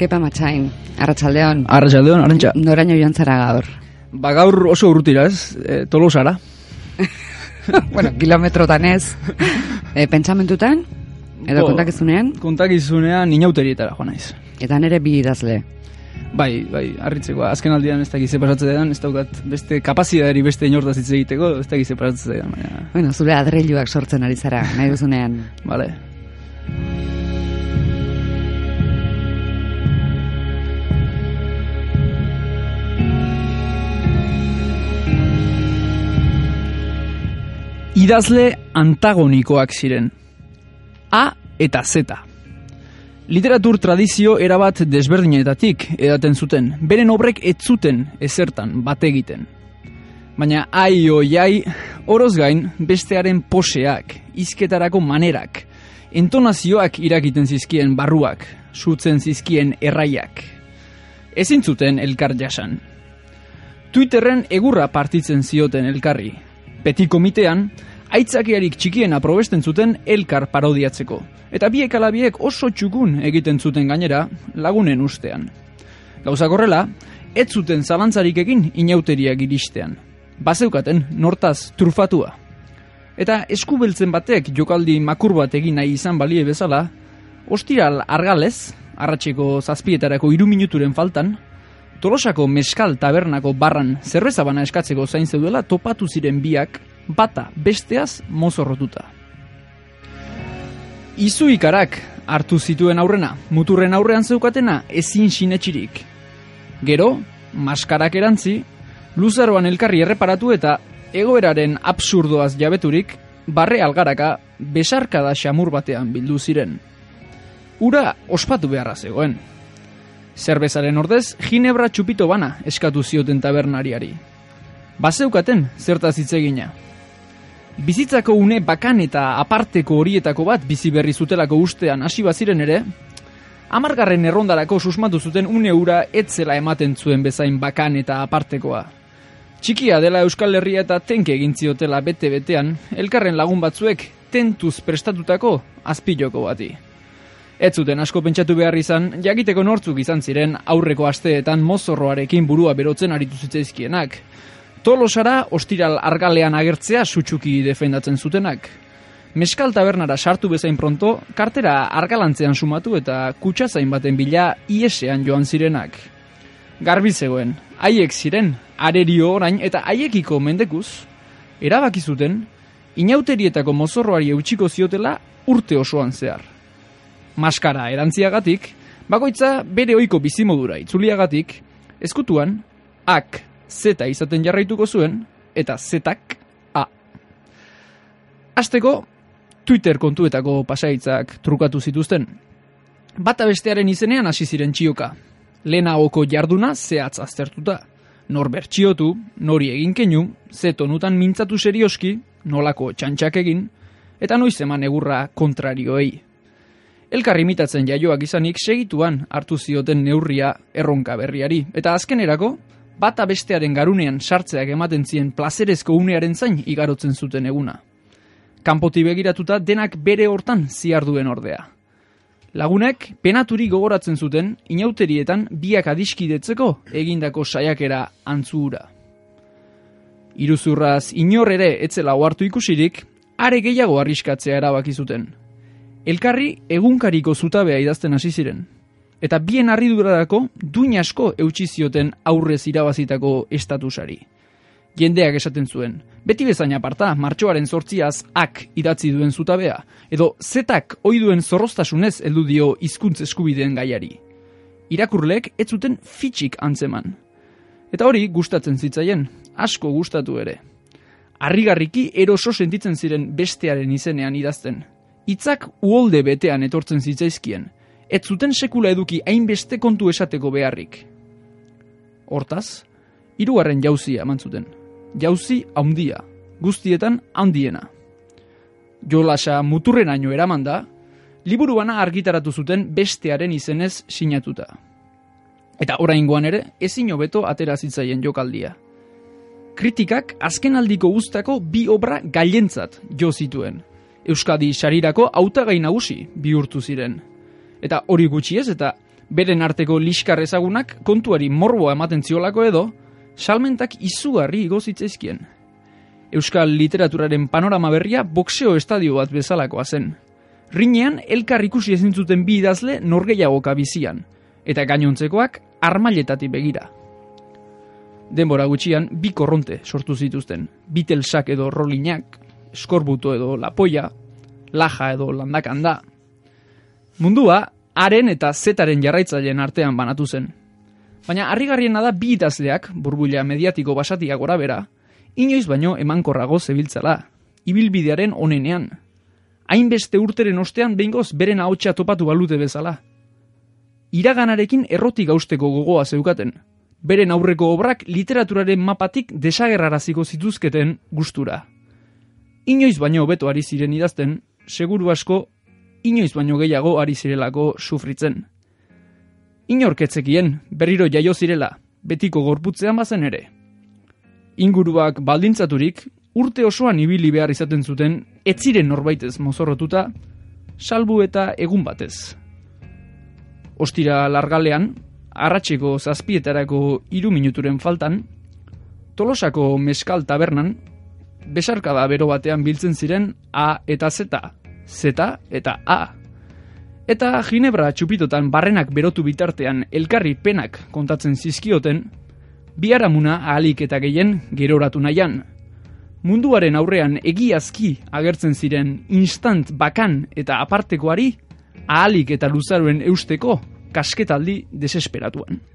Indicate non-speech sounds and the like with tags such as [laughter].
Kepa Matxain, Arratsaldeon. Arratsaldeon, Arantxa. Noraino joan zara gaur? Ba gaur oso urrutira, ez? E, tolosara. [laughs] bueno, kilometrotan ez. E, pentsamentutan? Edo Bo, kontakizunean? Kontakizunean inauterietara joan naiz. Eta nere bi idazle. Bai, bai, harritzeko. Azken aldian ez dakize pasatzen den, ez daukat beste kapazidadari beste inortaz hitz egiteko, ez dakize pasatzen baina... Bueno, zure adreiluak sortzen ari zara, nahi duzunean. Vale. Idazle antagonikoak ziren. A eta Z. Literatur tradizio erabat desberdinetatik edaten zuten, beren obrek ez zuten ezertan bat egiten. Baina ai jai, oroz gain bestearen poseak, izketarako manerak, entonazioak irakiten zizkien barruak, sutzen zizkien erraiak. Ezin zuten elkar jasan. Twitterren egurra partitzen zioten elkarri. Peti komitean, aitzakiarik txikien aprobesten zuten elkar parodiatzeko. Eta biek alabiek oso txukun egiten zuten gainera lagunen ustean. Gauzak horrela, ez zuten zalantzarik egin inauteriak iristean. Bazeukaten nortaz trufatua. Eta eskubeltzen batek jokaldi makur bat egin nahi izan balie bezala, ostiral argalez, arratseko zazpietarako iru minuturen faltan, Tolosako meskal tabernako barran zerbezabana eskatzeko zain zeudela topatu ziren biak bata besteaz mozorrotuta. Izuikarak hartu zituen aurrena, muturren aurrean zeukatena ezin sinetxirik. Gero, maskarak erantzi, luzaroan elkarri erreparatu eta egoeraren absurdoaz jabeturik, barre algaraka besarkada xamur batean bildu ziren. Ura ospatu beharra zegoen. Zerbezaren ordez, ginebra txupito bana eskatu zioten tabernariari. Bazeukaten zertaz hitz egina. Bizitzako une bakan eta aparteko horietako bat bizi berri zutelako ustean hasi baziren ere, amargarren errondarako susmatu zuten une ura etzela ematen zuen bezain bakan eta apartekoa. Txikia dela Euskal Herria eta tenke egin ziotela bete-betean, elkarren lagun batzuek tentuz prestatutako azpiloko bati. Ez zuten asko pentsatu behar izan, jakiteko nortzuk izan ziren aurreko asteetan mozorroarekin burua berotzen aritu zitzaizkienak. Tolosara ostiral argalean agertzea sutsuki defendatzen zutenak. Meskal tabernara sartu bezain pronto, kartera argalantzean sumatu eta kutsazain baten bila iesean joan zirenak. Garbi zegoen, haiek ziren, arerio orain eta haiekiko mendekuz, erabaki zuten, inauterietako mozorroari eutxiko ziotela urte osoan zehar maskara erantziagatik, bakoitza bere ohiko bizimodura itzuliagatik, eskutuan, ak zeta izaten jarraituko zuen, eta zetak a. Azteko, Twitter kontuetako pasaitzak trukatu zituzten. Bata bestearen izenean hasi ziren txioka. Lehenagoko jarduna zehatz aztertuta. Nor bertxiotu, nori egin keinu, ze tonutan mintzatu serioski, nolako txantxak egin, eta noiz eman egurra kontrarioei. Elkar imitatzen jaioak izanik segituan hartu zioten neurria erronka berriari. Eta azkenerako, bata bestearen garunean sartzeak ematen zien plazerezko unearen zain igarotzen zuten eguna. Kanpoti begiratuta denak bere hortan ziarduen ordea. Lagunek penaturi gogoratzen zuten inauterietan biak adiskidetzeko egindako saiakera antzuura. Iruzurraz inor ere etzela ohartu ikusirik, are gehiago arriskatzea erabaki zuten elkarri egunkariko zutabea idazten hasi ziren. Eta bien harridurarako duin asko eutxi zioten aurrez irabazitako estatusari. Jendeak esaten zuen, beti bezain aparta, martxoaren sortziaz ak idatzi duen zutabea, edo zetak oiduen zorroztasunez heldu dio hizkuntz eskubideen gaiari. Irakurlek ez zuten fitxik antzeman. Eta hori gustatzen zitzaien, asko gustatu ere. Arrigarriki eroso sentitzen ziren bestearen izenean idazten, hitzak uolde betean etortzen zitzaizkien, ez zuten sekula eduki hainbeste kontu esateko beharrik. Hortaz, hirugarren jauzia eman zuten. Jauzi haundia, guztietan handiena. Jolasa muturrenaino eraman da, liburu bana argitaratu zuten bestearen izenez sinatuta. Eta oraingoan ere, ezin hobeto atera zitzaien jokaldia. Kritikak azkenaldiko guztako bi obra gailentzat jo zituen – Euskadi sarirako hautagai nagusi bihurtu ziren. Eta hori gutxi ez eta Beren arteko liskar ezagunak kontuari morboa ematen ziolako edo, salmentak izugarri igozitzaizkien. Euskal literaturaren panorama berria boxeo estadio bat bezalakoa zen. Rinean, elkar ikusi ezin zuten bi idazle norgeiagoka bizian, eta gainontzekoak armailetatik begira. Denbora gutxian, bi korronte sortu zituzten, bitelsak edo rolinak, eskorbuto edo lapoia, laja edo landakanda. Mundua, haren eta zetaren jarraitzaileen artean banatu zen. Baina harrigarriena da bi idazleak, burbuila mediatiko basatia gora bera, inoiz baino emankorrago zebiltzala, ibilbidearen onenean. Hainbeste urteren ostean behingoz beren ahotsa topatu balute bezala. Iraganarekin errotik gausteko gogoa zeukaten, beren aurreko obrak literaturaren mapatik desagerraraziko zituzketen gustura. Inoiz baino hobeto ari ziren idazten, seguru asko inoiz baino gehiago ari zirelako sufritzen. Inorketzekien berriro jaio zirela, betiko gorputzean bazen ere. Inguruak baldintzaturik, urte osoan ibili behar izaten zuten, ez ziren norbaitez mozorrotuta, salbu eta egun batez. Ostira largalean, arratseko zazpietarako hiru minuturen faltan, Tolosako meskal tabernan, besarkada bero batean biltzen ziren A eta Z, Z eta A. Eta Ginebra txupitotan barrenak berotu bitartean elkarri penak kontatzen zizkioten, biharamuna ahalik eta gehien geroratu nahian. Munduaren aurrean egiazki agertzen ziren instant bakan eta apartekoari ahalik eta luzaruen eusteko kasketaldi desesperatuan.